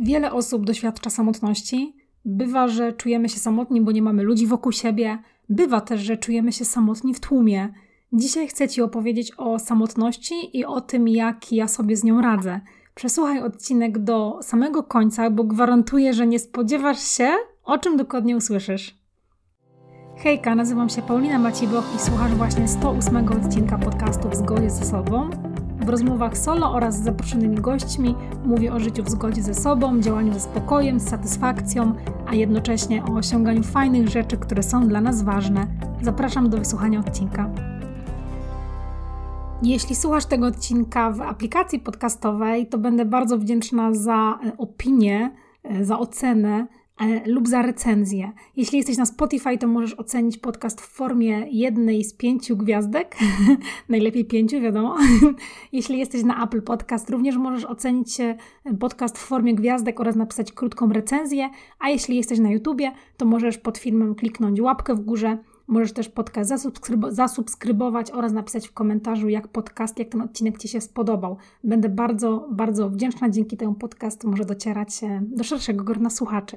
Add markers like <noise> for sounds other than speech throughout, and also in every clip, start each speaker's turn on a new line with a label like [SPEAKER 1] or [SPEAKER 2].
[SPEAKER 1] Wiele osób doświadcza samotności. Bywa, że czujemy się samotni, bo nie mamy ludzi wokół siebie. Bywa też, że czujemy się samotni w tłumie. Dzisiaj chcę Ci opowiedzieć o samotności i o tym, jak ja sobie z nią radzę. Przesłuchaj odcinek do samego końca, bo gwarantuję, że nie spodziewasz się, o czym dokładnie usłyszysz. Hejka, nazywam się Paulina Maciboch i słuchasz właśnie 108 odcinka podcastu W zgodzie ze sobą. W rozmowach solo oraz z zaproszonymi gośćmi mówię o życiu w zgodzie ze sobą, działaniu ze spokojem, z satysfakcją, a jednocześnie o osiąganiu fajnych rzeczy, które są dla nas ważne. Zapraszam do wysłuchania odcinka. Jeśli słuchasz tego odcinka w aplikacji podcastowej, to będę bardzo wdzięczna za opinię, za ocenę E, lub za recenzję. Jeśli jesteś na Spotify, to możesz ocenić podcast w formie jednej z pięciu gwiazdek, <laughs> najlepiej pięciu, wiadomo. <laughs> Jeśli jesteś na Apple Podcast, również możesz ocenić e, podcast w formie gwiazdek oraz napisać krótką recenzję, a jeśli jesteś na YouTubie, to możesz pod filmem kliknąć łapkę w górze, Możesz też podcast zasubskrybo zasubskrybować oraz napisać w komentarzu, jak podcast, jak ten odcinek Ci się spodobał. Będę bardzo, bardzo wdzięczna. Dzięki temu podcast może docierać do szerszego grona słuchaczy.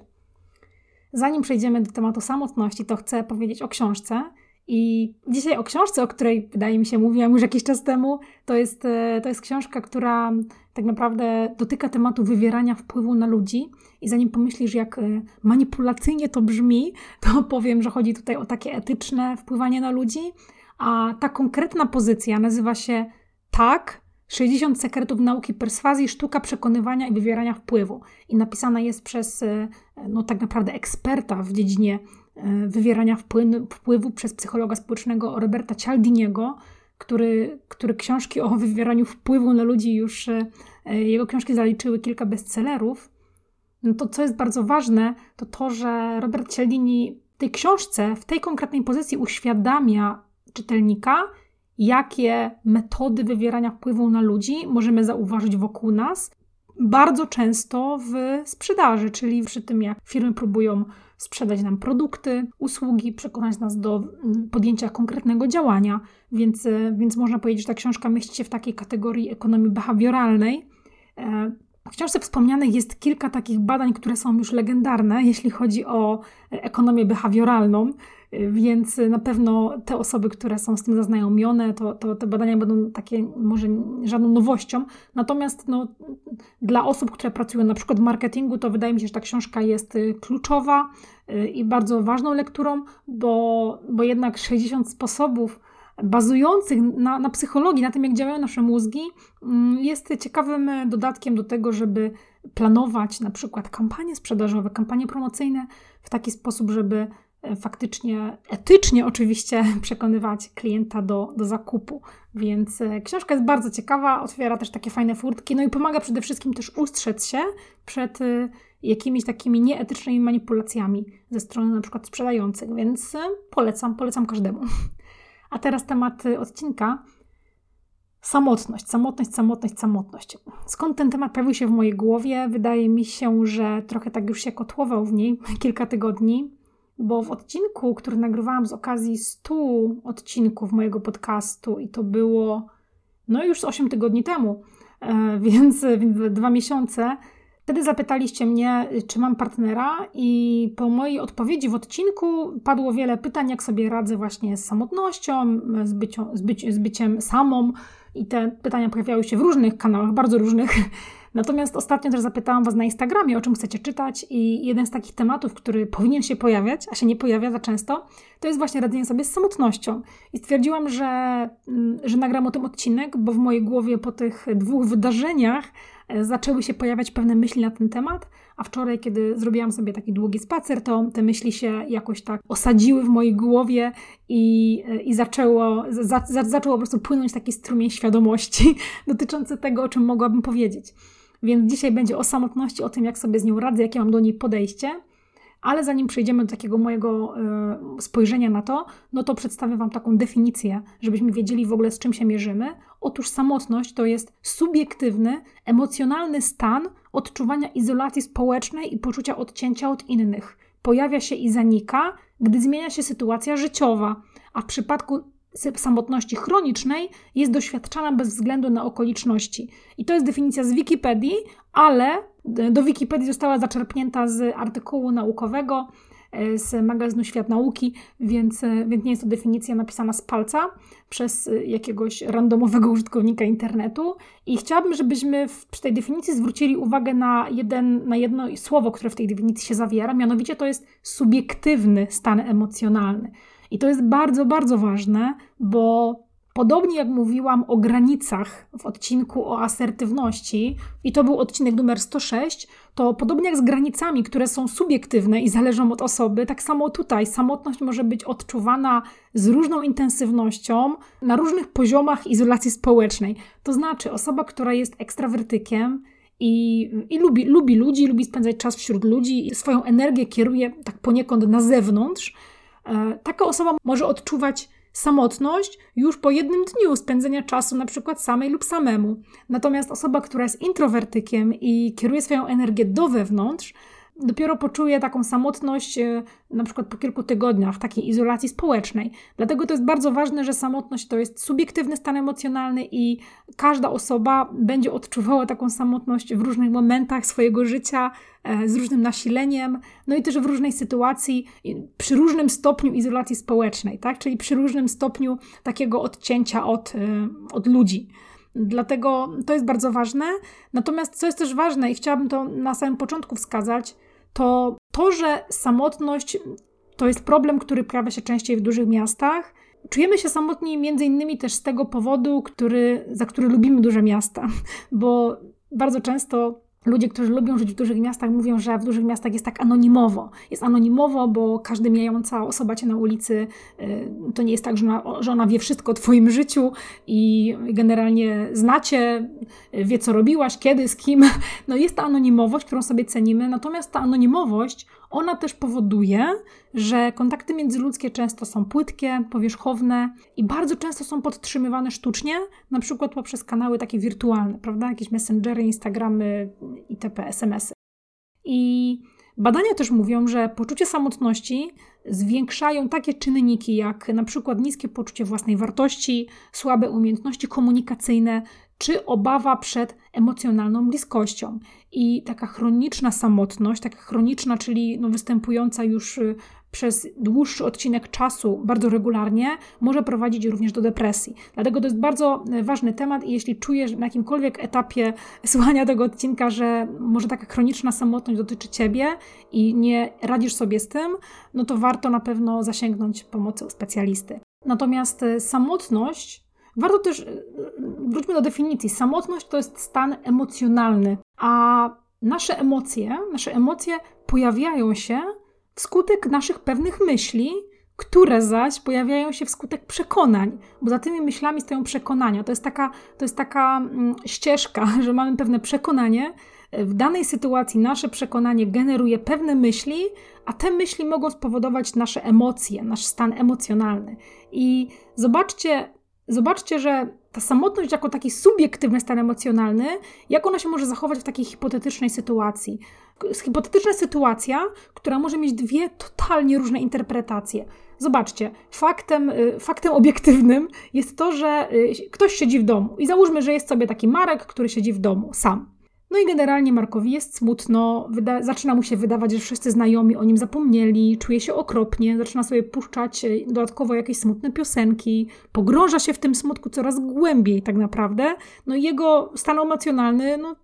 [SPEAKER 1] Zanim przejdziemy do tematu samotności, to chcę powiedzieć o książce. I dzisiaj o książce, o której wydaje mi się mówiłam już jakiś czas temu, to jest, e, to jest książka, która tak naprawdę dotyka tematu wywierania wpływu na ludzi. I zanim pomyślisz, jak e, manipulacyjnie to brzmi, to <laughs> powiem, że chodzi tutaj o takie etyczne wpływanie na ludzi. A ta konkretna pozycja nazywa się Tak, 60 sekretów nauki perswazji, sztuka przekonywania i wywierania wpływu. I napisana jest przez e, no, tak naprawdę eksperta w dziedzinie e, wywierania wpływu przez psychologa społecznego Roberta Cialdiniego, który, który książki o wywieraniu wpływu na ludzi już, e, jego książki zaliczyły kilka bestsellerów. No to co jest bardzo ważne, to to, że Robert Cialdini w tej książce, w tej konkretnej pozycji uświadamia czytelnika, jakie metody wywierania wpływu na ludzi możemy zauważyć wokół nas, bardzo często w sprzedaży, czyli przy tym, jak firmy próbują sprzedać nam produkty, usługi, przekonać nas do mm, podjęcia konkretnego działania. Więc, e, więc można powiedzieć, że ta książka mieści się w takiej kategorii ekonomii behawioralnej. E, w książce wspomnianych jest kilka takich badań, które są już legendarne, jeśli chodzi o ekonomię behawioralną. Więc na pewno te osoby, które są z tym zaznajomione, to, to te badania będą takie może żadną nowością. Natomiast no, dla osób, które pracują na przykład w marketingu, to wydaje mi się, że ta książka jest y, kluczowa y, i bardzo ważną lekturą, bo, bo jednak 60 sposobów bazujących na, na psychologii, na tym, jak działają nasze mózgi, mm, jest ciekawym dodatkiem do tego, żeby planować na przykład kampanie sprzedażowe, kampanie promocyjne w taki sposób, żeby faktycznie, etycznie oczywiście <laughs> przekonywać klienta do, do zakupu. Więc e, książka jest bardzo ciekawa, otwiera też takie fajne furtki, no i pomaga przede wszystkim też ustrzec się przed e, jakimiś takimi nieetycznymi manipulacjami ze strony na przykład sprzedających, więc e, polecam, polecam każdemu. A teraz temat odcinka. Samotność, samotność, samotność, samotność. Skąd ten temat pojawił się w mojej głowie? Wydaje mi się, że trochę tak już się kotłował w niej <laughs> kilka tygodni bo w odcinku, który nagrywałam z okazji 100 odcinków mojego podcastu, i to było no już 8 tygodni temu, e, <laughs> więc, więc dwa miesiące, Wtedy zapytaliście mnie, czy mam partnera, i po mojej odpowiedzi w odcinku padło wiele pytań, jak sobie radzę właśnie z samotnością, z, bycią, z, byci, z byciem samą. I te pytania pojawiały się w różnych kanałach, bardzo różnych. <laughs> Natomiast ostatnio też zapytałam Was na Instagramie, o czym chcecie czytać, i jeden z takich tematów, który powinien się pojawiać, a się nie pojawia za często, to jest właśnie radzenie sobie z samotnością. I stwierdziłam, że, mm, że nagram o tym odcinek, bo w mojej głowie po tych dwóch wydarzeniach e, zaczęły się pojawiać pewne myśli na ten temat, a wczoraj, kiedy zrobiłam sobie taki długi spacer, to te myśli się jakoś tak osadziły w mojej głowie i, e, i zaczęło, za, za, zaczęło po prostu płynąć taki strumień świadomości <laughs> dotyczący tego, o czym mogłabym powiedzieć. Więc dzisiaj będzie o samotności, o tym, jak sobie z nią radzę, jakie mam do niej podejście. Ale zanim przejdziemy do takiego mojego y, spojrzenia na to, no to przedstawię Wam taką definicję, żebyśmy wiedzieli w ogóle z czym się mierzymy. Otóż samotność to jest subiektywny, emocjonalny stan odczuwania izolacji społecznej i poczucia odcięcia od innych. Pojawia się i zanika, gdy zmienia się sytuacja życiowa, a w przypadku samotności chronicznej jest doświadczana bez względu na okoliczności. I to jest definicja z Wikipedii, ale do Wikipedii została zaczerpnięta z artykułu naukowego E, z magazynu Świat Nauki, więc, e, więc nie jest to definicja napisana z palca przez e, jakiegoś randomowego <laughs> użytkownika internetu. I chciałabym, żebyśmy w, przy tej definicji zwrócili uwagę na, jeden, na jedno słowo, które w tej definicji się zawiera, mianowicie to jest subiektywny stan emocjonalny. I to jest bardzo, bardzo ważne, bo Podobnie jak mówiłam o granicach w odcinku o asertywności, i to był odcinek numer 106, to podobnie jak z granicami, które są subiektywne i zależą od osoby, tak samo tutaj samotność może być odczuwana z różną intensywnością na różnych poziomach izolacji społecznej. To znaczy, osoba, która jest ekstrawertykiem, i, i lubi, lubi ludzi, lubi spędzać czas wśród ludzi swoją energię kieruje tak poniekąd na zewnątrz, taka osoba może odczuwać samotność już po jednym dniu spędzenia czasu na przykład samej lub samemu. Natomiast osoba, która jest introwertykiem i kieruje swoją energię do wewnątrz, dopiero poczuje taką samotność e, na przykład po kilku tygodniach takiej izolacji społecznej. Dlatego to jest bardzo ważne, że samotność to jest subiektywny stan emocjonalny i każda osoba będzie odczuwała taką samotność w różnych momentach swojego życia, e, z różnym nasileniem, no i też w różnej sytuacji, przy różnym stopniu izolacji społecznej, tak? czyli przy różnym stopniu takiego odcięcia od, e, od ludzi. Dlatego to jest bardzo ważne. Natomiast co jest też ważne i chciałabym to na samym początku wskazać, to to, że samotność to jest problem, który pojawia się częściej w dużych miastach. Czujemy się samotni między innymi też z tego powodu, który, za który lubimy duże miasta, bo bardzo często Ludzie, którzy lubią żyć w dużych miastach, mówią, że w dużych miastach jest tak anonimowo. Jest anonimowo, bo każdy mijająca osoba cię na ulicy y, to nie jest tak, że ona, że ona wie wszystko o Twoim życiu i generalnie znacie, wie co robiłaś, kiedy, z kim. No jest ta anonimowość, którą sobie cenimy, natomiast ta anonimowość ona też powoduje, że kontakty międzyludzkie często są płytkie, powierzchowne i bardzo często są podtrzymywane sztucznie, na przykład poprzez kanały takie wirtualne, prawda? Jakieś messengery, Instagramy, itp., SMSy. I badania też mówią, że poczucie samotności zwiększają takie czynniki jak na przykład niskie poczucie własnej wartości, słabe umiejętności komunikacyjne czy obawa przed emocjonalną bliskością. I taka chroniczna samotność, taka chroniczna, czyli no występująca już y, przez dłuższy odcinek czasu bardzo regularnie, może prowadzić również do depresji. Dlatego to jest bardzo y, ważny temat i jeśli czujesz na jakimkolwiek etapie <laughs> słuchania tego odcinka, że może taka chroniczna samotność dotyczy ciebie i nie radzisz sobie z tym, no to warto na pewno zasięgnąć pomocy u specjalisty. Natomiast y, samotność Warto też, y, y, wróćmy do definicji. Samotność to jest stan emocjonalny, a nasze emocje, nasze emocje pojawiają się wskutek naszych pewnych myśli, które zaś pojawiają się wskutek przekonań, bo za tymi myślami stoją przekonania. To jest taka, to jest taka mm, ścieżka, <laughs> że mamy pewne przekonanie. W danej sytuacji nasze przekonanie generuje pewne myśli, a te myśli mogą spowodować nasze emocje, nasz stan emocjonalny. I zobaczcie, zobaczcie, że ta samotność jako taki subiektywny stan emocjonalny, jak ona się może zachować w takiej hipotetycznej sytuacji. Hipotetyczna sytuacja, która może mieć dwie totalnie różne interpretacje. Zobaczcie, faktem, y, faktem obiektywnym jest to, że y, ktoś siedzi w domu i załóżmy, że jest sobie taki Marek, który siedzi w domu sam. No i generalnie Markowi jest smutno, wyda- zaczyna mu się wydawać, że wszyscy znajomi o nim zapomnieli, czuje się okropnie, zaczyna sobie puszczać e, dodatkowo jakieś smutne piosenki, pogrąża się w tym smutku coraz głębiej tak naprawdę. No i jego stan emocjonalny no,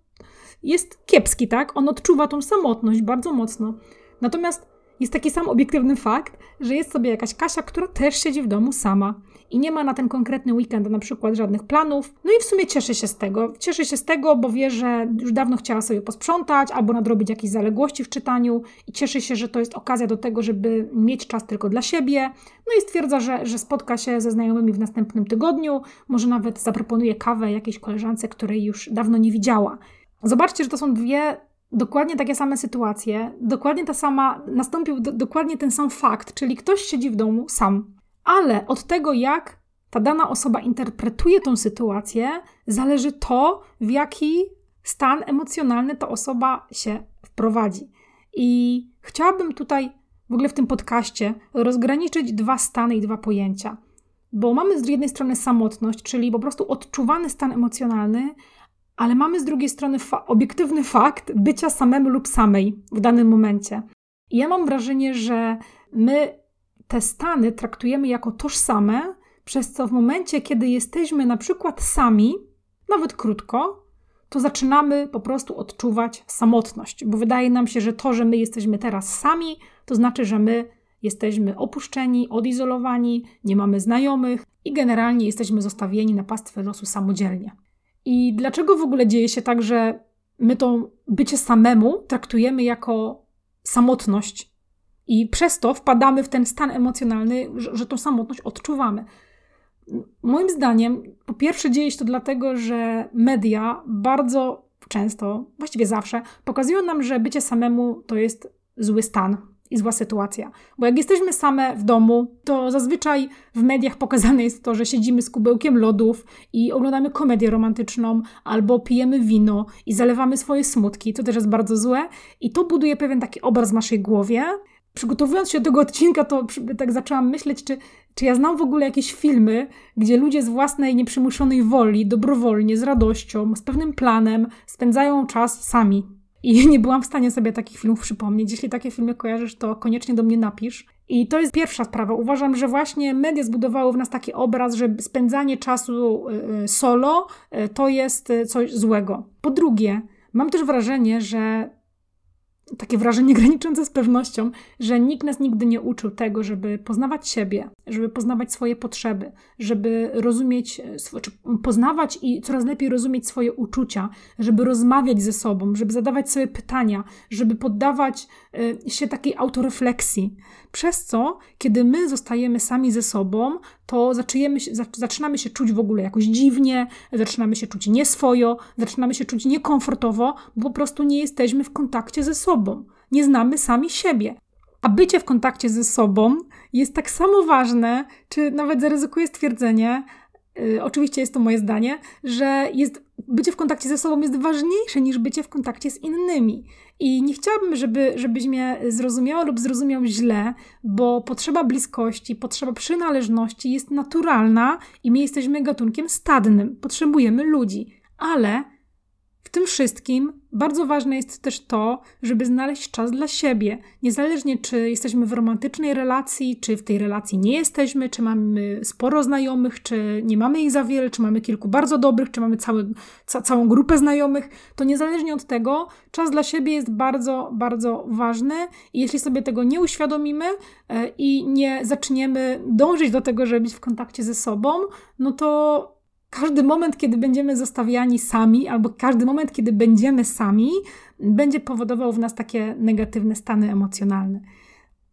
[SPEAKER 1] jest kiepski, tak? On odczuwa tą samotność bardzo mocno. Natomiast jest taki sam obiektywny fakt, że jest sobie jakaś Kasia, która też siedzi w domu sama i nie ma na ten konkretny weekend na przykład żadnych planów. No i w sumie cieszy się z tego. Cieszy się z tego, bo wie, że już dawno chciała sobie posprzątać albo nadrobić jakieś zaległości w czytaniu i cieszy się, że to jest okazja do tego, żeby mieć czas tylko dla siebie. No i stwierdza, że, że spotka się ze znajomymi w następnym tygodniu, może nawet zaproponuje kawę jakiejś koleżance, której już dawno nie widziała. Zobaczcie, że to są dwie dokładnie takie same sytuacje, dokładnie ta sama, nastąpił do, dokładnie ten sam fakt, czyli ktoś siedzi w domu sam. Ale od tego, jak ta dana osoba interpretuje tą sytuację, zależy to, w jaki stan emocjonalny ta osoba się wprowadzi. I chciałabym tutaj w ogóle w tym podcaście rozgraniczyć dwa stany i dwa pojęcia. Bo mamy z jednej strony samotność, czyli po prostu odczuwany stan emocjonalny, ale mamy z drugiej strony fa obiektywny fakt bycia samemu lub samej w danym momencie. I ja mam wrażenie, że my te stany traktujemy jako tożsame, przez co w momencie, kiedy jesteśmy na przykład sami, nawet krótko, to zaczynamy po prostu odczuwać samotność, bo wydaje nam się, że to, że my jesteśmy teraz sami, to znaczy, że my jesteśmy opuszczeni, odizolowani, nie mamy znajomych i generalnie jesteśmy zostawieni na pastwę losu samodzielnie. I dlaczego w ogóle dzieje się tak, że my to bycie samemu traktujemy jako samotność i przez to wpadamy w ten stan emocjonalny, że, że tą samotność odczuwamy? Moim zdaniem, po pierwsze, dzieje się to dlatego, że media bardzo często, właściwie zawsze, pokazują nam, że bycie samemu to jest zły stan, i zła sytuacja. Bo jak jesteśmy same w domu, to zazwyczaj w mediach pokazane jest to, że siedzimy z kubełkiem lodów i oglądamy komedię romantyczną, albo pijemy wino i zalewamy swoje smutki, to też jest bardzo złe. I to buduje pewien taki obraz w naszej głowie. Przygotowując się do tego odcinka, to tak zaczęłam myśleć, czy, czy ja znam w ogóle jakieś filmy, gdzie ludzie z własnej nieprzymuszonej woli, dobrowolnie, z radością, z pewnym planem spędzają czas sami i <laughs> nie byłam w stanie sobie takich filmów przypomnieć. Jeśli takie filmy kojarzysz, to koniecznie do mnie napisz. I to jest pierwsza sprawa. Uważam, że właśnie media zbudowały w nas taki obraz, że spędzanie czasu y, y, solo y, to jest coś złego. Po drugie, mam też wrażenie, że takie wrażenie <laughs> graniczące z pewnością, że nikt nas nigdy nie uczył tego, żeby poznawać siebie, żeby poznawać swoje potrzeby, żeby rozumieć, czy poznawać i coraz lepiej rozumieć swoje uczucia, żeby rozmawiać ze sobą, żeby zadawać sobie pytania, żeby poddawać y, się takiej autorefleksji. Przez co, kiedy my zostajemy sami ze sobą, to zaczynamy, zaczynamy się czuć w ogóle jakoś dziwnie, zaczynamy się czuć nieswojo, zaczynamy się czuć niekomfortowo, bo po prostu nie jesteśmy w kontakcie ze sobą. Nie znamy sami siebie. A bycie w kontakcie ze sobą jest tak samo ważne, czy nawet zaryzykuję stwierdzenie, yy, oczywiście jest to moje zdanie, że jest, bycie w kontakcie ze sobą jest ważniejsze niż bycie w kontakcie z innymi. I nie chciałabym, żeby, żebyś mnie zrozumiała lub zrozumiał źle, bo potrzeba bliskości, potrzeba przynależności jest naturalna i my jesteśmy gatunkiem stadnym. Potrzebujemy ludzi. Ale w tym wszystkim bardzo ważne jest też to, żeby znaleźć czas dla siebie. Niezależnie, czy jesteśmy w romantycznej relacji, czy w tej relacji nie jesteśmy, czy mamy sporo znajomych, czy nie mamy ich za wiele, czy mamy kilku bardzo dobrych, czy mamy cały, ca, całą grupę znajomych, to niezależnie od tego, czas dla siebie jest bardzo, bardzo ważny. I jeśli sobie tego nie uświadomimy e, i nie zaczniemy dążyć do tego, żeby być w kontakcie ze sobą, no to każdy moment, kiedy będziemy zostawiani sami, albo każdy moment, kiedy będziemy sami, będzie powodował w nas takie negatywne stany emocjonalne.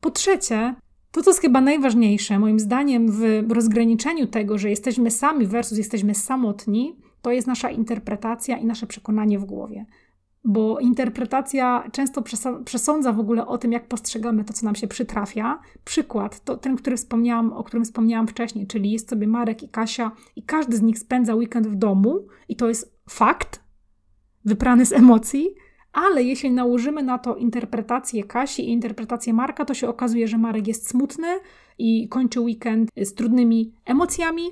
[SPEAKER 1] Po trzecie, to, co jest chyba najważniejsze, moim zdaniem, w rozgraniczeniu tego, że jesteśmy sami versus jesteśmy samotni, to jest nasza interpretacja i nasze przekonanie w głowie bo interpretacja często przesądza w ogóle o tym, jak postrzegamy to, co nam się przytrafia. Przykład, to ten, który wspomniałam, o którym wspomniałam wcześniej, czyli jest sobie Marek i Kasia i każdy z nich spędza weekend w domu i to jest fakt, wyprany z emocji, ale jeśli nałożymy na to interpretację Kasi i interpretację Marka, to się okazuje, że Marek jest smutny i kończy weekend z trudnymi emocjami,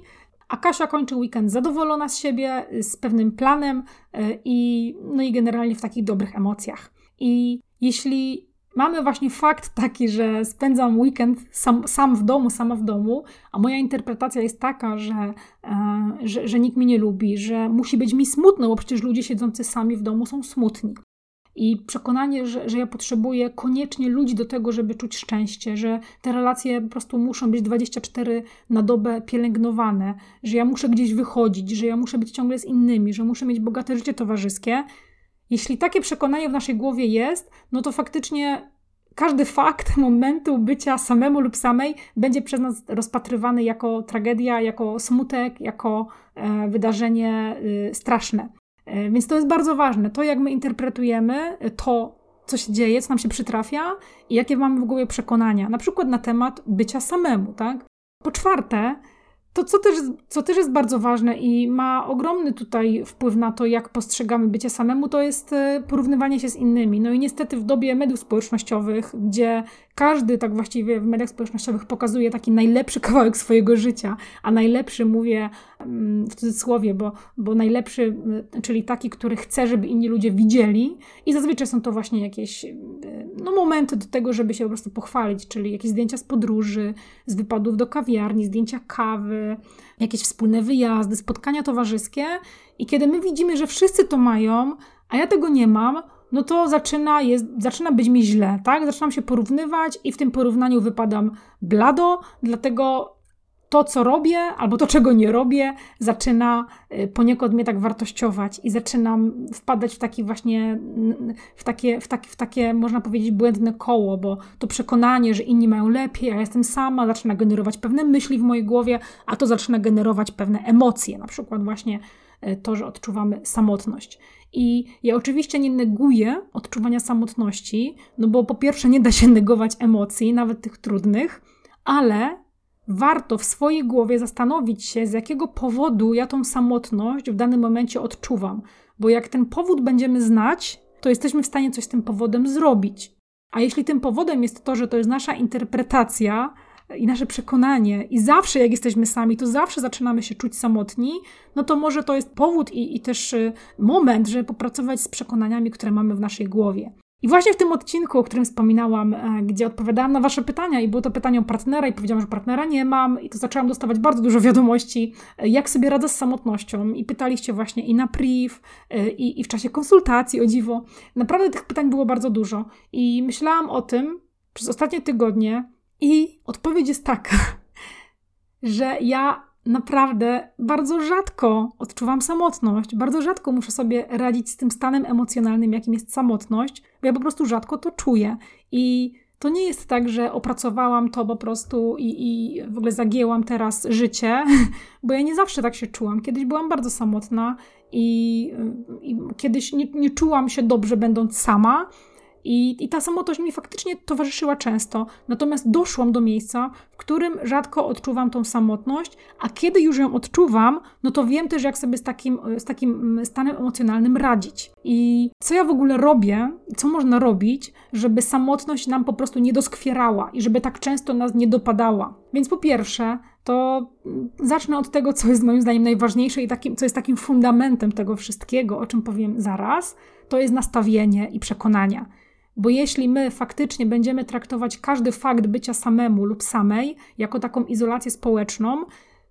[SPEAKER 1] a Kasia kończy weekend zadowolona z siebie, z pewnym planem e, i, no i generalnie w takich dobrych emocjach. I jeśli mamy właśnie fakt taki, że spędzam weekend sam, sam w domu, sama w domu, a moja interpretacja jest taka, że, e, że, że nikt mnie nie lubi, że musi być mi smutno, bo przecież ludzie siedzący sami w domu są smutni i przekonanie, że, że ja potrzebuję koniecznie ludzi do tego, żeby czuć szczęście, że te relacje po prostu muszą być 24 na dobę pielęgnowane, że ja muszę gdzieś wychodzić, że ja muszę być ciągle z innymi, że muszę mieć bogate życie towarzyskie. Jeśli takie przekonanie w naszej głowie jest, no to faktycznie każdy fakt <laughs> momentu bycia samemu lub samej będzie przez nas rozpatrywany jako tragedia, jako smutek, jako e, wydarzenie y, straszne. E, więc to jest bardzo ważne. To, jak my interpretujemy to, co się dzieje, co nam się przytrafia i jakie mamy w głowie przekonania, na przykład na temat bycia samemu, tak? Po czwarte, to, co też, co też jest bardzo ważne i ma ogromny tutaj wpływ na to, jak postrzegamy bycie samemu, to jest e, porównywanie się z innymi. No i niestety w dobie mediów społecznościowych, gdzie każdy tak właściwie w mediach społecznościowych pokazuje taki najlepszy <laughs> kawałek swojego życia, a najlepszy mówię mm, w cudzysłowie, bo, bo najlepszy, czyli taki, który chce, żeby inni ludzie widzieli. I zazwyczaj są to właśnie jakieś e, no, momenty do tego, żeby się po prostu pochwalić, czyli jakieś zdjęcia z podróży, z wypadów do kawiarni, zdjęcia kawy, jakieś wspólne wyjazdy, spotkania towarzyskie. I kiedy my widzimy, że wszyscy to mają, a ja tego nie mam, no to zaczyna, jest, zaczyna być mi źle, tak? Zaczynam się porównywać i w tym porównaniu wypadam blado, dlatego to, co robię, albo to, czego nie robię, zaczyna y, poniekąd mnie tak wartościować i zaczynam wpadać w taki właśnie, w takie, w takie, w takie, można powiedzieć, błędne koło, bo to przekonanie, że inni mają lepiej, a ja jestem sama, zaczyna generować pewne myśli w mojej głowie, a to zaczyna generować pewne emocje, na przykład właśnie to, że odczuwamy samotność. I ja oczywiście nie neguję odczuwania samotności, no bo po pierwsze nie da się negować emocji, nawet tych trudnych, ale warto w swojej głowie zastanowić się, z jakiego powodu ja tą samotność w danym momencie odczuwam. Bo jak ten powód będziemy znać, to jesteśmy w stanie coś z tym powodem zrobić. A jeśli tym powodem jest to, że to jest nasza interpretacja i nasze przekonanie, i zawsze jak jesteśmy sami, to zawsze zaczynamy się czuć samotni, no to może to jest powód i, i też y, moment, żeby popracować z przekonaniami, które mamy w naszej głowie. I właśnie w tym odcinku, o którym wspominałam, e, gdzie odpowiadałam na Wasze pytania, i było to pytanie o partnera, i powiedziałam, że partnera nie mam, i to zaczęłam dostawać bardzo dużo wiadomości, e, jak sobie radzę z samotnością. I pytaliście właśnie i na priv, e, i, i w czasie konsultacji, o dziwo. Naprawdę tych pytań było bardzo dużo. I myślałam o tym przez ostatnie tygodnie, i odpowiedź jest taka, <laughs> że ja naprawdę bardzo rzadko odczuwam samotność, bardzo rzadko muszę sobie radzić z tym stanem emocjonalnym, jakim jest samotność, bo ja po prostu rzadko to czuję. I to nie jest tak, że opracowałam to po prostu i, i w ogóle zagięłam teraz życie, <laughs> bo ja nie zawsze tak się czułam. Kiedyś byłam bardzo samotna i, i kiedyś nie, nie czułam się dobrze, będąc sama. I, I ta samotność mi faktycznie towarzyszyła często, natomiast doszłam do miejsca, w którym rzadko odczuwam tą samotność, a kiedy już ją odczuwam, no to wiem też, jak sobie z takim, z takim mm, stanem emocjonalnym radzić. I co ja w ogóle robię, co można robić, żeby samotność nam po prostu nie doskwierała i żeby tak często nas nie dopadała. Więc po pierwsze, to mm, zacznę od tego, co jest moim zdaniem najważniejsze i takim, co jest takim fundamentem tego wszystkiego, o czym powiem zaraz, to jest nastawienie i przekonania. Bo jeśli my faktycznie będziemy traktować każdy fakt bycia samemu lub samej jako taką izolację społeczną,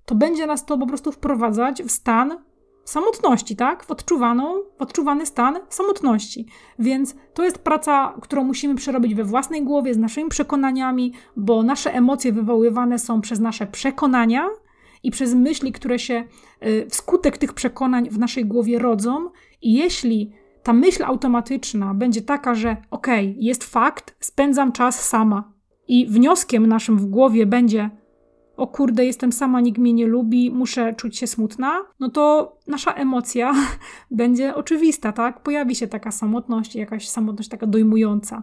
[SPEAKER 1] to będzie nas to po prostu wprowadzać w stan samotności, tak? W odczuwaną, w odczuwany stan samotności. Więc to jest praca, którą musimy przerobić we własnej głowie, z naszymi przekonaniami, bo nasze emocje wywoływane są przez nasze przekonania i przez myśli, które się y, wskutek tych przekonań w naszej głowie rodzą. I jeśli ta myśl automatyczna będzie taka, że okej, okay, jest fakt, spędzam czas sama. I wnioskiem naszym w głowie będzie: o kurde, jestem sama, nikt mnie nie lubi, muszę czuć się smutna, no to nasza emocja <laughs> będzie oczywista, tak? Pojawi się taka samotność, jakaś samotność taka dojmująca.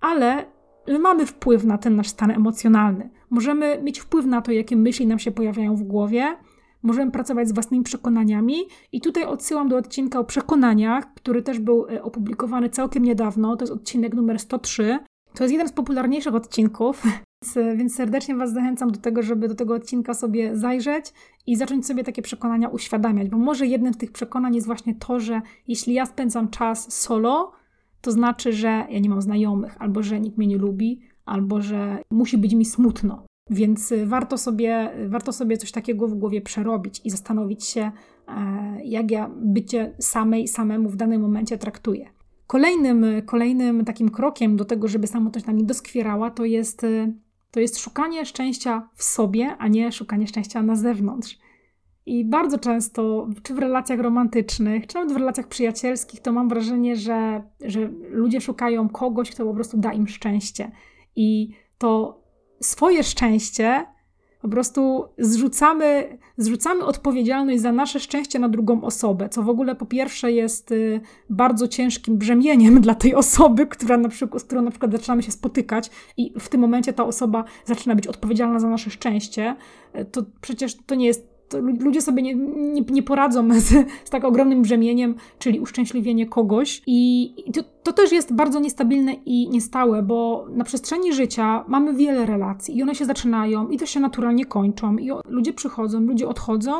[SPEAKER 1] Ale my mamy wpływ na ten nasz stan emocjonalny. Możemy mieć wpływ na to, jakie myśli nam się pojawiają w głowie, możemy pracować z własnymi przekonaniami. I tutaj odsyłam do odcinka o przekonaniach, który też był e, opublikowany całkiem niedawno. To jest odcinek numer 103. To jest jeden z popularniejszych odcinków, <laughs> więc serdecznie Was zachęcam do tego, żeby do tego odcinka sobie zajrzeć i zacząć sobie takie przekonania uświadamiać, bo może jednym z tych przekonań jest właśnie to, że jeśli ja spędzam czas solo, to znaczy, że ja nie mam znajomych, albo że nikt mnie nie lubi, albo że musi być mi smutno. Więc y, warto sobie, warto sobie coś takiego w głowie przerobić i zastanowić się, e, jak ja bycie samej, samemu w danym momencie traktuję. Kolejnym, kolejnym takim krokiem do tego, żeby samotność nam nie doskwierała, to jest, y, to jest szukanie szczęścia w sobie, a nie szukanie szczęścia na zewnątrz. I bardzo często, czy w relacjach romantycznych, czy nawet w relacjach przyjacielskich, to mam wrażenie, że, że ludzie szukają kogoś, kto po prostu da im szczęście. I to swoje szczęście Po prostu zrzucamy, zrzucamy odpowiedzialność za nasze szczęście na drugą osobę, co w ogóle po pierwsze jest y, bardzo ciężkim brzemieniem <laughs> dla tej osoby, która na przykład, z którą na przykład zaczynamy się spotykać i w tym momencie ta osoba zaczyna być odpowiedzialna za nasze szczęście. Y, to przecież to nie jest ludzie sobie nie, nie, nie poradzą <laughs> z, z, tak ogromnym brzemieniem, czyli uszczęśliwienie kogoś. I to, to, też jest bardzo niestabilne i niestałe, bo na przestrzeni życia mamy wiele relacji i one się zaczynają i też się naturalnie kończą. I ludzie przychodzą, ludzie odchodzą.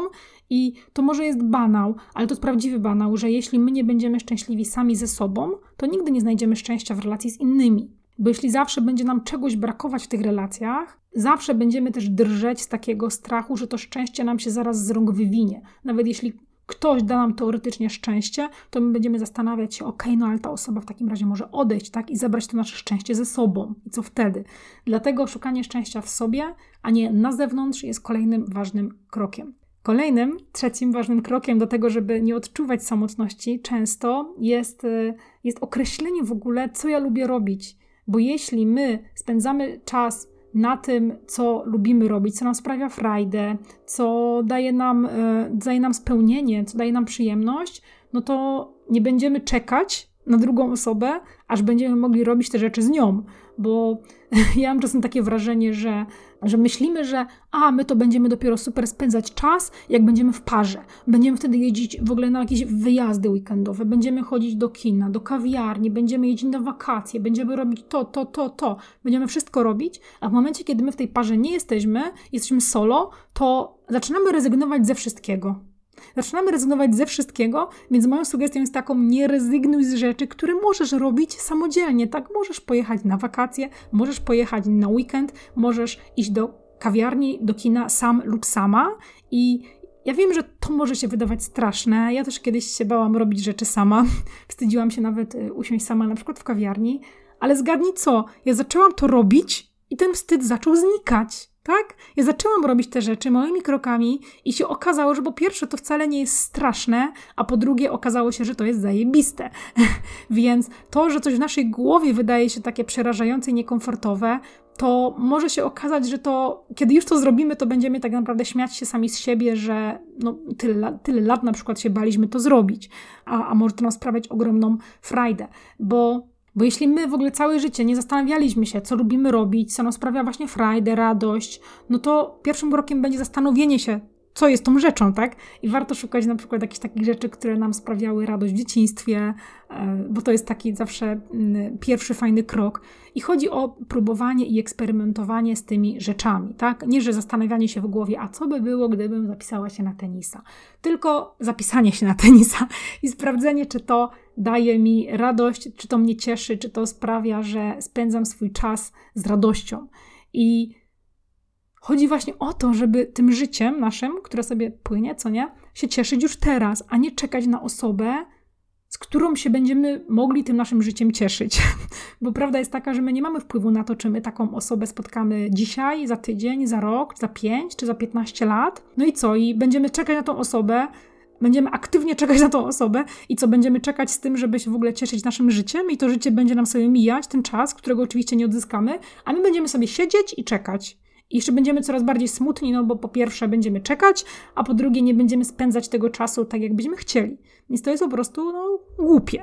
[SPEAKER 1] I to może jest banał, ale to jest prawdziwy banał, że jeśli my nie będziemy szczęśliwi sami ze sobą, to nigdy nie znajdziemy szczęścia w relacji z innymi. Bo jeśli zawsze będzie nam czegoś brakować w tych relacjach, zawsze będziemy też drżeć z takiego strachu, że to szczęście nam się zaraz z rąk wywinie. Nawet jeśli ktoś da nam teoretycznie szczęście, to my będziemy zastanawiać się, ok, no ale ta osoba w takim razie może odejść, tak, i zabrać to nasze szczęście ze sobą. I co wtedy? Dlatego szukanie szczęścia w sobie, a nie na zewnątrz, jest kolejnym ważnym krokiem. Kolejnym, trzecim ważnym krokiem do tego, żeby nie odczuwać samotności, często jest, y, jest określenie w ogóle, co ja lubię robić. Bo jeśli my spędzamy czas na tym, co lubimy robić, co nam sprawia frajdę, co daje nam, e, daje nam spełnienie, co daje nam przyjemność, no to nie będziemy czekać na drugą osobę, aż będziemy mogli robić te rzeczy z nią. Bo <laughs> ja mam czasem takie wrażenie, że że myślimy, że a, my to będziemy dopiero super spędzać czas, jak będziemy w parze. Będziemy wtedy jeździć w ogóle na jakieś wyjazdy weekendowe, będziemy chodzić do kina, do kawiarni, będziemy jeździć na wakacje, będziemy robić to, to, to, to. Będziemy wszystko robić, a w momencie, kiedy my w tej parze nie jesteśmy, jesteśmy solo, to zaczynamy rezygnować ze wszystkiego. Zaczynamy rezygnować ze wszystkiego, więc moją sugestią jest taką: nie rezygnuj z rzeczy, które możesz robić samodzielnie. Tak, możesz pojechać na wakacje, możesz pojechać na weekend, możesz iść do kawiarni, do kina sam lub sama i ja wiem, że to może się wydawać straszne. Ja też kiedyś się bałam robić rzeczy sama. <laughs> Wstydziłam się nawet y, usiąść sama, na przykład w kawiarni. Ale zgadnij co? Ja zaczęłam to robić i ten wstyd zaczął znikać. Tak? Ja zaczęłam robić te rzeczy małymi krokami i się okazało, że po pierwsze to wcale nie jest straszne, a po drugie okazało się, że to jest zajebiste. <laughs> Więc to, że coś w naszej głowie wydaje się takie przerażające i niekomfortowe, to może się okazać, że to, kiedy już to zrobimy, to będziemy tak naprawdę śmiać się sami z siebie, że no, tyle, tyle lat na przykład się baliśmy to zrobić, a, a może to nam sprawiać ogromną frajdę, bo bo jeśli my w ogóle całe życie nie zastanawialiśmy się, co lubimy robić, co nam sprawia właśnie frajdę, radość, no to pierwszym krokiem będzie zastanowienie się, co jest tą rzeczą, tak? I warto szukać na przykład jakichś takich rzeczy, które nam sprawiały radość w dzieciństwie, e, bo to jest taki zawsze mm, pierwszy fajny krok. I chodzi o próbowanie i eksperymentowanie z tymi rzeczami, tak? Nie, że zastanawianie się w głowie, a co by było, gdybym zapisała się na tenisa, tylko zapisanie się na tenisa i sprawdzenie, czy to daje mi radość, czy to mnie cieszy, czy to sprawia, że spędzam swój czas z radością. I Chodzi właśnie o to, żeby tym życiem naszym, które sobie płynie, co nie, się cieszyć już teraz, a nie czekać na osobę, z którą się będziemy mogli tym naszym życiem cieszyć. <laughs> Bo prawda jest taka, że my nie mamy wpływu na to, czy my taką osobę spotkamy dzisiaj, za tydzień, za rok, za pięć czy za piętnaście lat. No i co? I będziemy czekać na tą osobę, będziemy aktywnie czekać na tą osobę i co będziemy czekać z tym, żeby się w ogóle cieszyć naszym życiem i to życie będzie nam sobie mijać, ten czas, którego oczywiście nie odzyskamy, a my będziemy sobie siedzieć i czekać. I jeszcze będziemy coraz bardziej smutni, no bo po pierwsze będziemy czekać, a po drugie nie będziemy spędzać tego czasu tak, jak byśmy chcieli. Więc to jest po prostu no, głupie.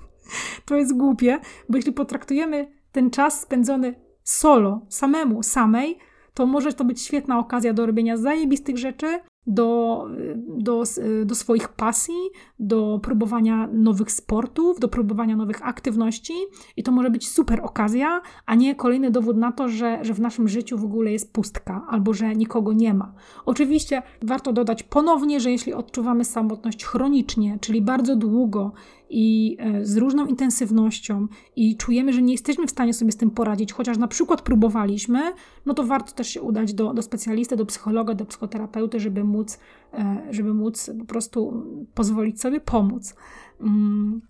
[SPEAKER 1] <laughs> to jest głupie, bo jeśli potraktujemy ten czas spędzony solo, samemu, samej, to może to być świetna okazja do robienia zajebistych rzeczy, do, do, do swoich pasji, do próbowania nowych sportów, do próbowania nowych aktywności i to może być super okazja, a nie kolejny dowód na to, że, że w naszym życiu w ogóle jest pustka albo że nikogo nie ma. Oczywiście warto dodać ponownie, że jeśli odczuwamy samotność chronicznie, czyli bardzo długo i e, z różną intensywnością i czujemy, że nie jesteśmy w stanie sobie z tym poradzić, chociaż na przykład próbowaliśmy, no to warto też się udać do, do specjalisty, do psychologa, do psychoterapeuty, żeby móc, e, żeby móc po prostu pozwolić sobie pomóc. Mm.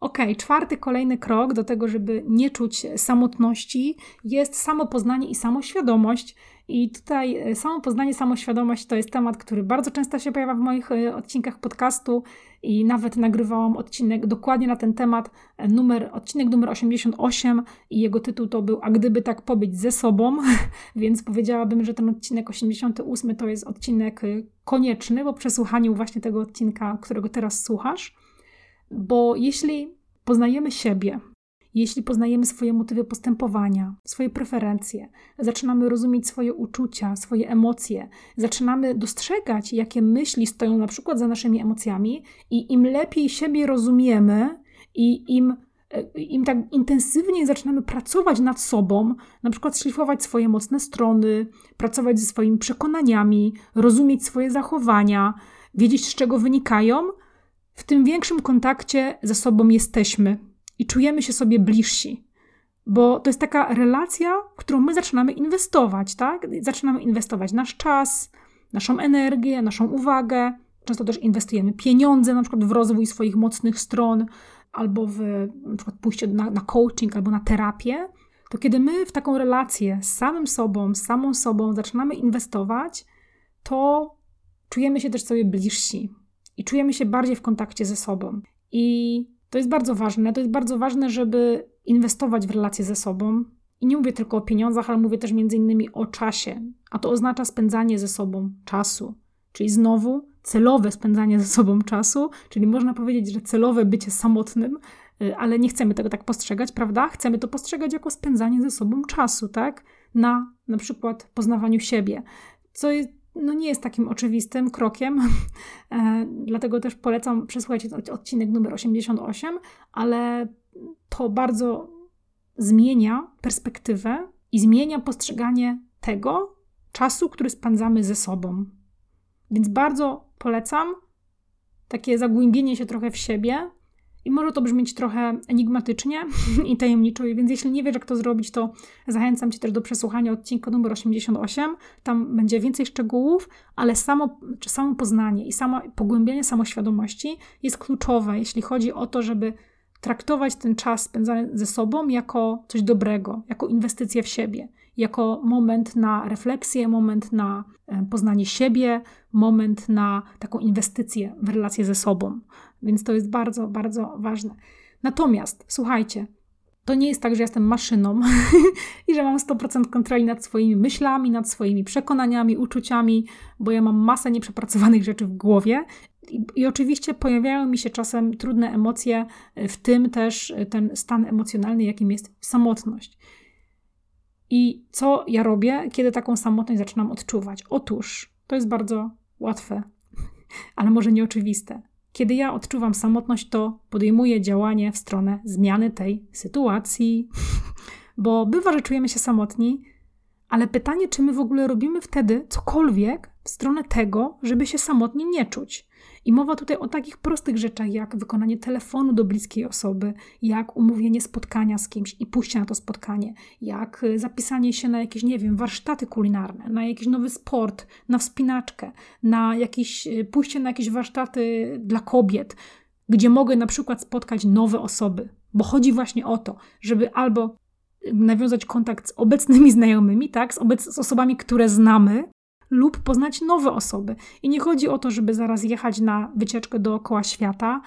[SPEAKER 1] Ok, czwarty, kolejny krok do tego, żeby nie czuć samotności, jest samopoznanie i samoświadomość. I tutaj e, samopoznanie, samoświadomość to jest temat, który bardzo często się pojawia w moich e, odcinkach podcastu i nawet nagrywałam odcinek dokładnie na ten temat, e, numer, odcinek numer 88 i jego tytuł to był A gdyby tak pobyć ze sobą, <laughs> więc powiedziałabym, że ten odcinek 88 to jest odcinek konieczny po przesłuchaniu właśnie tego odcinka, którego teraz słuchasz. Bo jeśli poznajemy siebie, jeśli poznajemy swoje motywy postępowania, swoje preferencje, zaczynamy rozumieć swoje uczucia, swoje emocje, zaczynamy dostrzegać, jakie myśli stoją na przykład za naszymi emocjami, i im lepiej siebie rozumiemy i im, im tak intensywniej zaczynamy pracować nad sobą, na przykład szlifować swoje mocne strony, pracować ze swoimi przekonaniami, rozumieć swoje zachowania, wiedzieć z czego wynikają, w tym większym kontakcie ze sobą jesteśmy i czujemy się sobie bliżsi. Bo to jest taka relacja, w którą my zaczynamy inwestować, tak? Zaczynamy inwestować nasz czas, naszą energię, naszą uwagę. Często też inwestujemy pieniądze, na przykład w rozwój swoich mocnych stron, albo w na przykład pójście na, na coaching, albo na terapię. To kiedy my w taką relację z samym sobą, z samą sobą zaczynamy inwestować, to czujemy się też sobie bliżsi i czujemy się bardziej w kontakcie ze sobą. I to jest bardzo ważne. To jest bardzo ważne, żeby inwestować w relacje ze sobą. I nie mówię tylko o pieniądzach, ale mówię też między innymi o czasie. A to oznacza spędzanie ze sobą czasu. Czyli znowu celowe spędzanie ze sobą czasu, czyli można powiedzieć, że celowe bycie samotnym, y, ale nie chcemy tego tak postrzegać, prawda? Chcemy to postrzegać jako spędzanie ze sobą czasu, tak? Na na przykład poznawaniu siebie, co jest no nie jest takim oczywistym krokiem, <laughs> e, dlatego też polecam przesłuchać odcinek numer 88, ale to bardzo zmienia perspektywę i zmienia postrzeganie tego czasu, który spędzamy ze sobą. Więc bardzo polecam takie zagłębienie się trochę w siebie, i może to brzmieć trochę enigmatycznie <laughs> i tajemniczo, więc jeśli nie wiesz, jak to zrobić, to zachęcam Cię też do przesłuchania odcinka numer 88. Tam będzie więcej szczegółów, ale samo, czy samo poznanie i samo pogłębianie samoświadomości jest kluczowe, jeśli chodzi o to, żeby traktować ten czas spędzany ze sobą jako coś dobrego, jako inwestycję w siebie, jako moment na refleksję, moment na e, poznanie siebie, moment na taką inwestycję w relacje ze sobą. Więc to jest bardzo, bardzo ważne. Natomiast słuchajcie, to nie jest tak, że jestem maszyną <laughs> i że mam 100% kontroli nad swoimi myślami, nad swoimi przekonaniami, uczuciami, bo ja mam masę nieprzepracowanych rzeczy w głowie. I, I, oczywiście pojawiają mi się czasem trudne emocje, w tym też ten stan emocjonalny, jakim jest samotność. I co ja robię, kiedy taką samotność zaczynam odczuwać? Otóż to jest bardzo łatwe, <laughs> ale może nieoczywiste. Kiedy ja odczuwam samotność, to podejmuję działanie w stronę zmiany tej sytuacji, <laughs> bo bywa, że czujemy się samotni, ale pytanie, czy my w ogóle robimy wtedy cokolwiek w stronę tego, żeby się samotnie nie czuć. I mowa tutaj o takich prostych rzeczach, jak wykonanie telefonu do bliskiej osoby, jak umówienie spotkania z kimś i pójście na to spotkanie, jak y, zapisanie się na jakieś, nie wiem, warsztaty kulinarne, na jakiś nowy sport, na wspinaczkę, na jakieś, y, pójście na jakieś warsztaty dla kobiet, gdzie mogę na przykład spotkać nowe osoby, bo chodzi właśnie o to, żeby albo nawiązać kontakt z obecnymi <laughs> znajomymi, tak, z, obec- z osobami, które znamy, lub poznać nowe osoby. I nie chodzi o to, żeby zaraz jechać na wycieczkę dookoła świata,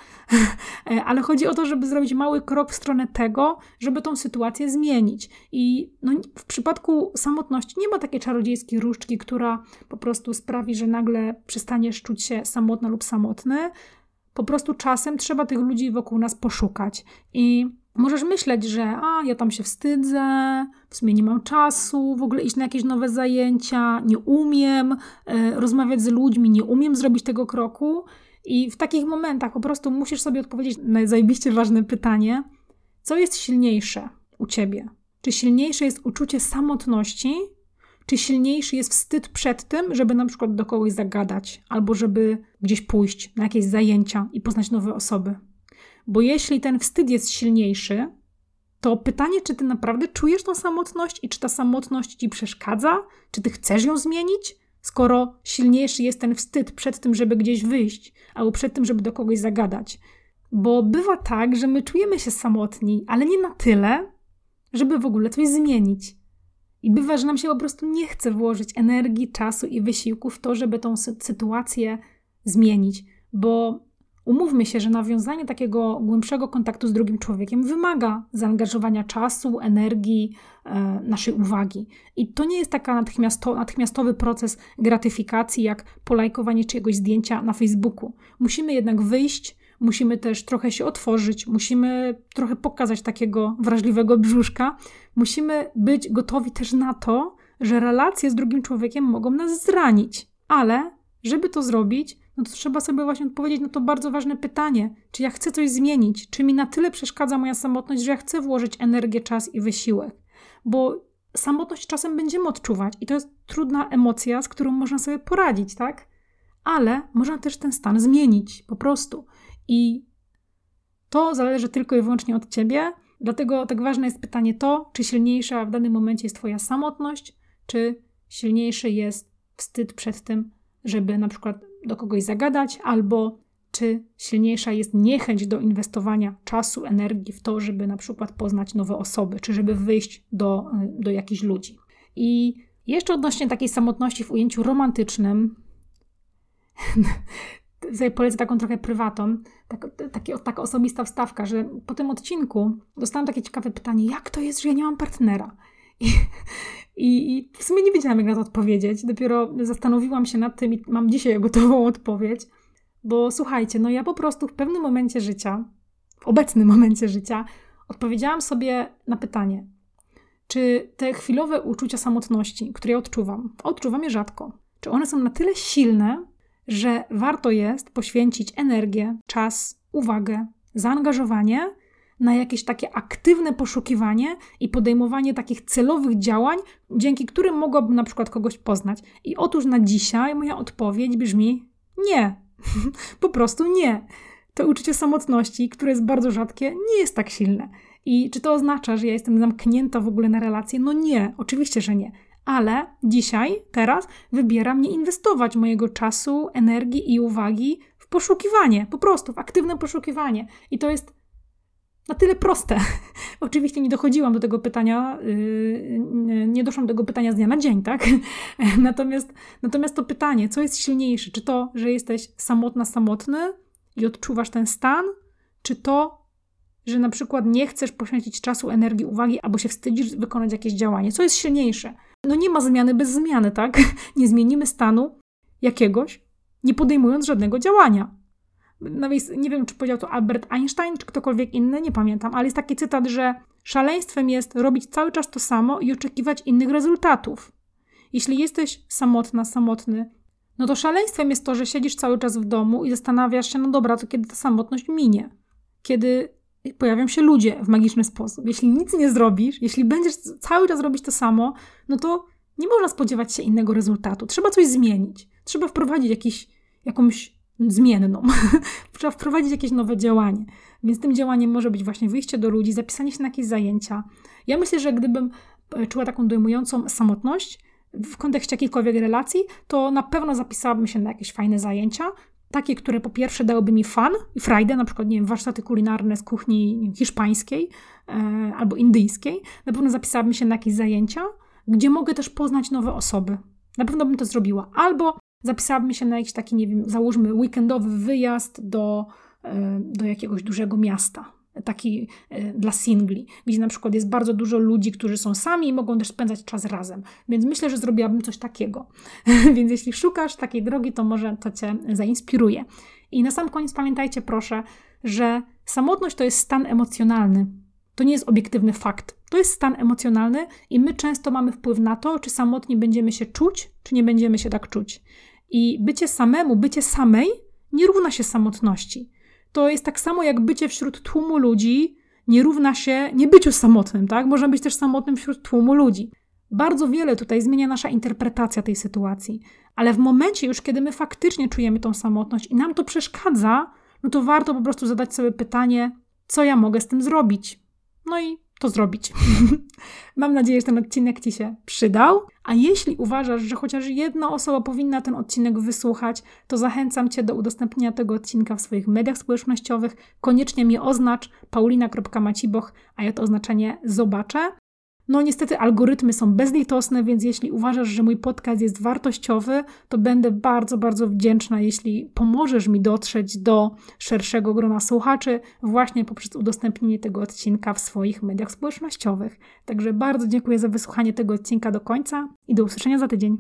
[SPEAKER 1] <laughs> ale chodzi o to, żeby zrobić mały krok w stronę tego, żeby tą sytuację zmienić. I no, w przypadku samotności nie ma takiej czarodziejskiej różdżki, która po prostu sprawi, że nagle przestaniesz czuć się samotna lub samotny. Po prostu czasem trzeba tych ludzi wokół nas poszukać. I Możesz myśleć, że a, ja tam się wstydzę, w sumie nie mam czasu w ogóle iść na jakieś nowe zajęcia, nie umiem e, rozmawiać z ludźmi, nie umiem zrobić tego kroku. I w takich momentach po prostu musisz sobie odpowiedzieć na zajebiście ważne pytanie: co jest silniejsze u ciebie? Czy silniejsze jest uczucie samotności, czy silniejszy jest wstyd przed tym, żeby na przykład do kogoś zagadać, albo żeby gdzieś pójść na jakieś zajęcia i poznać nowe osoby? Bo jeśli ten wstyd jest silniejszy, to pytanie, czy ty naprawdę czujesz tą samotność i czy ta samotność ci przeszkadza? Czy ty chcesz ją zmienić? Skoro silniejszy jest ten wstyd przed tym, żeby gdzieś wyjść, albo przed tym, żeby do kogoś zagadać. Bo bywa tak, że my czujemy się samotni, ale nie na tyle, żeby w ogóle coś zmienić. I bywa, że nam się po prostu nie chce włożyć energii, czasu i wysiłku w to, żeby tą sytuację zmienić, bo umówmy się, że nawiązanie takiego głębszego kontaktu z drugim człowiekiem wymaga zaangażowania czasu, energii, e, naszej uwagi. I to nie jest taki natychmiasto, natychmiastowy proces gratyfikacji, jak polajkowanie czyjegoś zdjęcia na Facebooku. Musimy jednak wyjść, musimy też trochę się otworzyć, musimy trochę pokazać takiego wrażliwego brzuszka, musimy być gotowi też na to, że relacje z drugim człowiekiem mogą nas zranić, ale żeby to zrobić, no to trzeba sobie właśnie odpowiedzieć na to bardzo ważne pytanie: czy ja chcę coś zmienić? Czy mi na tyle przeszkadza moja samotność, że ja chcę włożyć energię, czas i wysiłek? Bo samotność czasem będziemy odczuwać i to jest trudna emocja, z którą można sobie poradzić, tak? Ale można też ten stan zmienić po prostu. I to zależy tylko i wyłącznie od ciebie. Dlatego tak ważne jest pytanie to, czy silniejsza w danym momencie jest Twoja samotność, czy silniejszy jest wstyd przed tym, żeby na przykład do kogoś zagadać, albo czy silniejsza jest niechęć do inwestowania czasu, energii w to, żeby na przykład poznać nowe osoby, czy żeby wyjść do, do jakichś ludzi. I jeszcze odnośnie takiej samotności w ujęciu romantycznym, <laughs> tutaj polecę taką trochę prywatą, tak, taki, taka osobista wstawka, że po tym odcinku dostałam takie ciekawe pytanie, jak to jest, że ja nie mam partnera? I, <laughs> i, I, w sumie nie wiedziałam, jak na to odpowiedzieć. Dopiero zastanowiłam się nad tym i mam dzisiaj <laughs> gotową odpowiedź. Bo słuchajcie, no ja po prostu w pewnym momencie życia, w obecnym <laughs> momencie życia, odpowiedziałam sobie na pytanie, czy te chwilowe uczucia samotności, które ja odczuwam, odczuwam je rzadko, czy one są na tyle silne, że warto jest poświęcić energię, czas, uwagę, zaangażowanie na jakieś takie aktywne poszukiwanie i podejmowanie takich celowych działań, dzięki którym mogłabym na przykład kogoś poznać. I otóż na dzisiaj moja odpowiedź brzmi nie. <laughs> po prostu nie. To uczucie samotności, które jest bardzo rzadkie, nie jest tak silne. I czy to oznacza, że ja jestem zamknięta w ogóle na relacje? No nie, oczywiście, że nie. Ale dzisiaj, teraz wybieram nie inwestować mojego czasu, energii i uwagi w poszukiwanie, po prostu w aktywne poszukiwanie. I to jest na tyle proste. <laughs> Oczywiście nie dochodziłam do tego pytania, yy, nie doszłam do tego pytania z dnia na dzień, tak? <laughs> natomiast, natomiast to pytanie, co jest silniejsze? Czy to, że jesteś samotna, samotny i odczuwasz ten stan, czy to, że na przykład nie chcesz poświęcić czasu, energii, uwagi, albo się wstydzisz wykonać jakieś działanie? Co jest silniejsze? No nie ma zmiany bez zmiany, tak? <laughs> Nie zmienimy stanu jakiegoś, nie podejmując żadnego działania. No więc nie wiem, czy powiedział to Albert Einstein, czy ktokolwiek inny, nie pamiętam, ale jest taki cytat, że szaleństwem jest robić cały czas to samo i oczekiwać innych rezultatów. Jeśli jesteś samotna, samotny, no to szaleństwem jest to, że siedzisz cały czas w domu i zastanawiasz się, no dobra, to kiedy ta samotność minie? Kiedy pojawią się ludzie w magiczny sposób. Jeśli nic nie zrobisz, jeśli będziesz cały czas robić to samo, no to nie można spodziewać się innego rezultatu. Trzeba coś zmienić. Trzeba wprowadzić jakiś, jakąś zmienną. <laughs> Trzeba wprowadzić jakieś nowe działanie. Więc tym działaniem może być właśnie wyjście do ludzi, zapisanie się na jakieś zajęcia. Ja myślę, że gdybym e, czuła taką dojmującą samotność w kontekście jakiejkolwiek relacji, to na pewno zapisałabym się na jakieś fajne zajęcia. Takie, które po pierwsze dałyby mi fan i frajdę, na przykład nie wiem, warsztaty kulinarne z kuchni hiszpańskiej e, albo indyjskiej. Na pewno zapisałabym się na jakieś zajęcia, gdzie mogę też poznać nowe osoby. Na pewno bym to zrobiła. Albo zapisałabym się na jakiś taki, nie wiem, załóżmy weekendowy wyjazd do, e, do jakiegoś dużego miasta. Taki e, dla singli, gdzie na przykład jest bardzo dużo ludzi, którzy są sami i mogą też spędzać czas razem. Więc myślę, że zrobiłabym coś takiego. <laughs> Więc jeśli szukasz takiej drogi, to może to Cię zainspiruje. I na sam koniec pamiętajcie, proszę, że samotność to jest stan emocjonalny. To nie jest obiektywny fakt. To jest stan emocjonalny i my często mamy wpływ na to, czy samotnie będziemy się czuć, czy nie będziemy się tak czuć. I bycie samemu, bycie samej nie równa się samotności. To jest tak samo jak bycie wśród tłumu ludzi nie równa się niebyciu samotnym, tak? Można być też samotnym wśród tłumu ludzi. Bardzo wiele tutaj zmienia nasza interpretacja tej sytuacji, ale w momencie już, kiedy my faktycznie czujemy tą samotność i nam to przeszkadza, no to warto po prostu zadać sobie pytanie, co ja mogę z tym zrobić. No i to zrobić. <laughs> Mam nadzieję, że ten odcinek Ci się przydał. A jeśli uważasz, że chociaż jedna osoba powinna ten odcinek wysłuchać, to zachęcam Cię do udostępnienia tego odcinka w swoich mediach społecznościowych. Koniecznie mnie oznacz paulina.maciboch, a ja to oznaczenie zobaczę. No niestety algorytmy są bezlitosne, więc jeśli uważasz, że mój podcast jest wartościowy, to będę bardzo, bardzo wdzięczna, jeśli pomożesz mi dotrzeć do szerszego grona słuchaczy właśnie poprzez udostępnienie tego odcinka w swoich mediach społecznościowych. Także bardzo dziękuję za wysłuchanie tego odcinka do końca i do usłyszenia za tydzień.